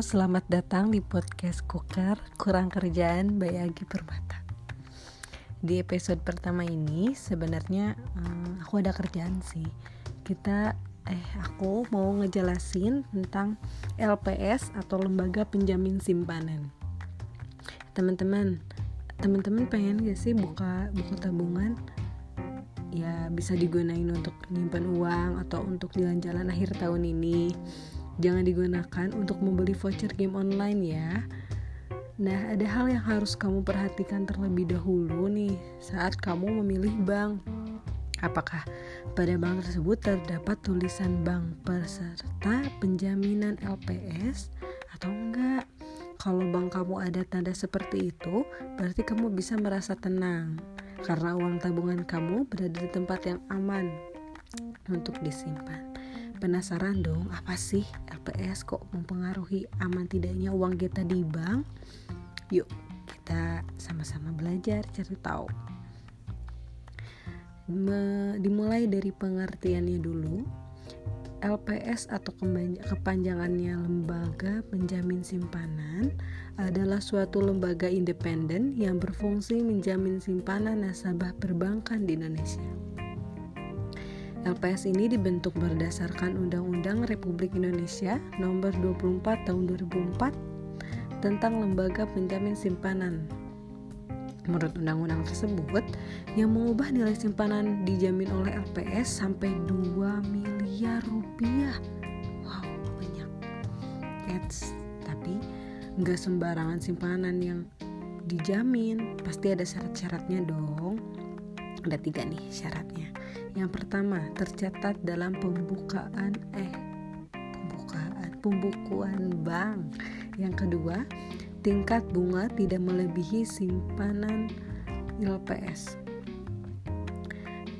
Selamat datang di podcast Kuker Kurang Kerjaan by Agi Permata. Di episode pertama ini sebenarnya um, aku ada kerjaan sih. Kita eh aku mau ngejelasin tentang LPS atau Lembaga Penjamin Simpanan. Teman-teman, teman-teman pengen gak sih buka buku tabungan? Ya bisa digunain untuk nyimpan uang atau untuk jalan-jalan akhir tahun ini Jangan digunakan untuk membeli voucher game online ya. Nah, ada hal yang harus kamu perhatikan terlebih dahulu nih saat kamu memilih bank. Apakah pada bank tersebut terdapat tulisan bank peserta penjaminan LPS atau enggak? Kalau bank kamu ada tanda seperti itu, berarti kamu bisa merasa tenang karena uang tabungan kamu berada di tempat yang aman untuk disimpan. Penasaran dong, apa sih LPS kok mempengaruhi aman tidaknya uang kita di bank? Yuk, kita sama-sama belajar cari tahu. Dimulai dari pengertiannya dulu. LPS atau kepanjangannya Lembaga Penjamin Simpanan adalah suatu lembaga independen yang berfungsi menjamin simpanan nasabah perbankan di Indonesia. LPS ini dibentuk berdasarkan Undang-Undang Republik Indonesia Nomor 24 Tahun 2004 tentang Lembaga Penjamin Simpanan. Menurut undang-undang tersebut, yang mengubah nilai simpanan dijamin oleh LPS sampai 2 miliar rupiah. Wow, banyak. Eits, tapi nggak sembarangan simpanan yang dijamin, pasti ada syarat-syaratnya dong. Ada tiga nih syaratnya yang pertama, tercatat dalam pembukaan eh pembukaan pembukuan bank. Yang kedua, tingkat bunga tidak melebihi simpanan LPS.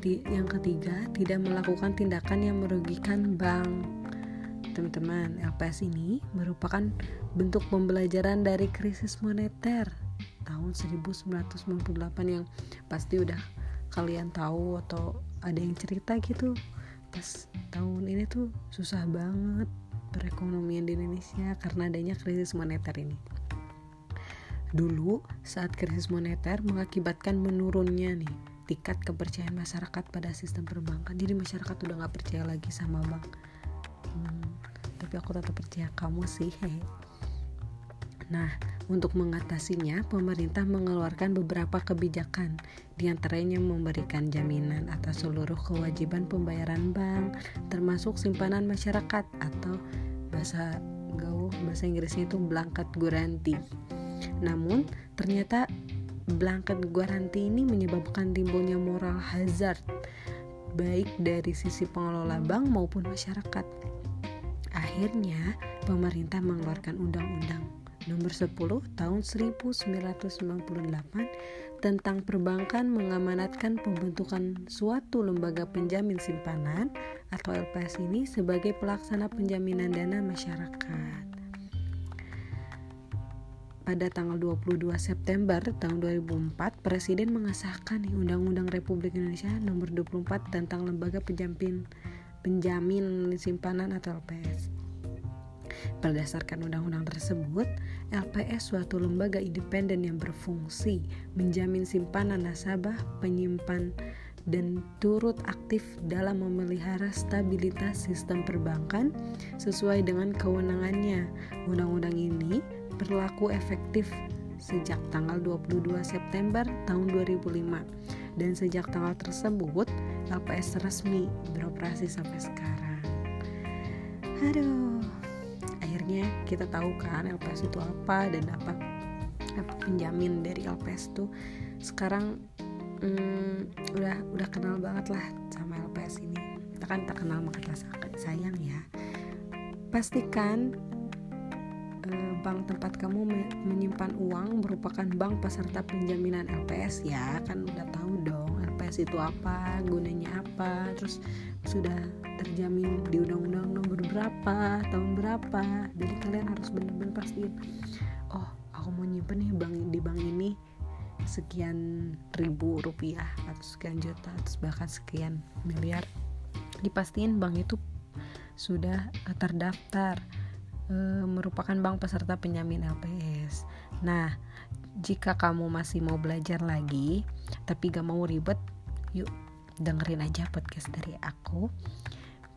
Yang ketiga, tidak melakukan tindakan yang merugikan bank. Teman-teman, LPS ini merupakan bentuk pembelajaran dari krisis moneter tahun 1998 yang pasti udah kalian tahu atau ada yang cerita gitu pas tahun ini tuh susah banget perekonomian di Indonesia karena adanya krisis moneter ini. Dulu saat krisis moneter mengakibatkan menurunnya nih tingkat kepercayaan masyarakat pada sistem perbankan. Jadi masyarakat udah nggak percaya lagi sama bank. Hmm, tapi aku tetap percaya kamu sih. Nah, untuk mengatasinya, pemerintah mengeluarkan beberapa kebijakan, di antaranya memberikan jaminan atas seluruh kewajiban pembayaran bank, termasuk simpanan masyarakat atau bahasa gaul bahasa Inggrisnya itu blanket guarantee. Namun, ternyata blanket guarantee ini menyebabkan timbulnya moral hazard baik dari sisi pengelola bank maupun masyarakat. Akhirnya, pemerintah mengeluarkan undang-undang nomor 10 tahun 1998 tentang perbankan mengamanatkan pembentukan suatu lembaga penjamin simpanan atau LPS ini sebagai pelaksana penjaminan dana masyarakat. Pada tanggal 22 September tahun 2004, Presiden mengesahkan Undang-Undang Republik Indonesia Nomor 24 tentang Lembaga Penjamin Penjamin Simpanan atau LPS. Berdasarkan undang-undang tersebut, LPS suatu lembaga independen yang berfungsi menjamin simpanan nasabah, penyimpan, dan turut aktif dalam memelihara stabilitas sistem perbankan sesuai dengan kewenangannya. Undang-undang ini berlaku efektif sejak tanggal 22 September tahun 2005 dan sejak tanggal tersebut LPS resmi beroperasi sampai sekarang. Aduh, akhirnya kita tahu kan LPS itu apa dan apa apa penjamin dari LPS itu sekarang hmm, udah udah kenal banget lah sama LPS ini. Kita kan terkenal maka sayang ya. Pastikan eh, bank tempat kamu menyimpan uang merupakan bank peserta penjaminan LPS ya kan udah tahu dong LPS itu apa gunanya apa terus sudah terjamin di undang-undang nomor berapa tahun berapa jadi kalian harus benar-benar pastiin oh aku mau nyimpen nih bank di bank ini sekian ribu rupiah atau sekian juta atau bahkan sekian miliar dipastiin bank itu sudah terdaftar e, merupakan bank peserta penjamin LPS. Nah, jika kamu masih mau belajar lagi tapi gak mau ribet, yuk dengerin aja podcast dari aku.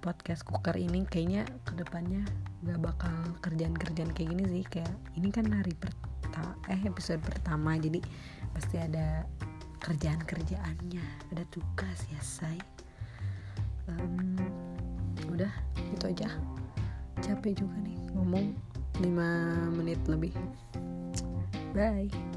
Podcast cooker ini kayaknya ke depannya gak bakal kerjaan-kerjaan kayak gini sih. Kayak ini kan hari pertama eh episode pertama. Jadi pasti ada kerjaan-kerjaannya. Ada tugas ya say. Um, udah itu aja. Capek juga nih ngomong 5 menit lebih. Bye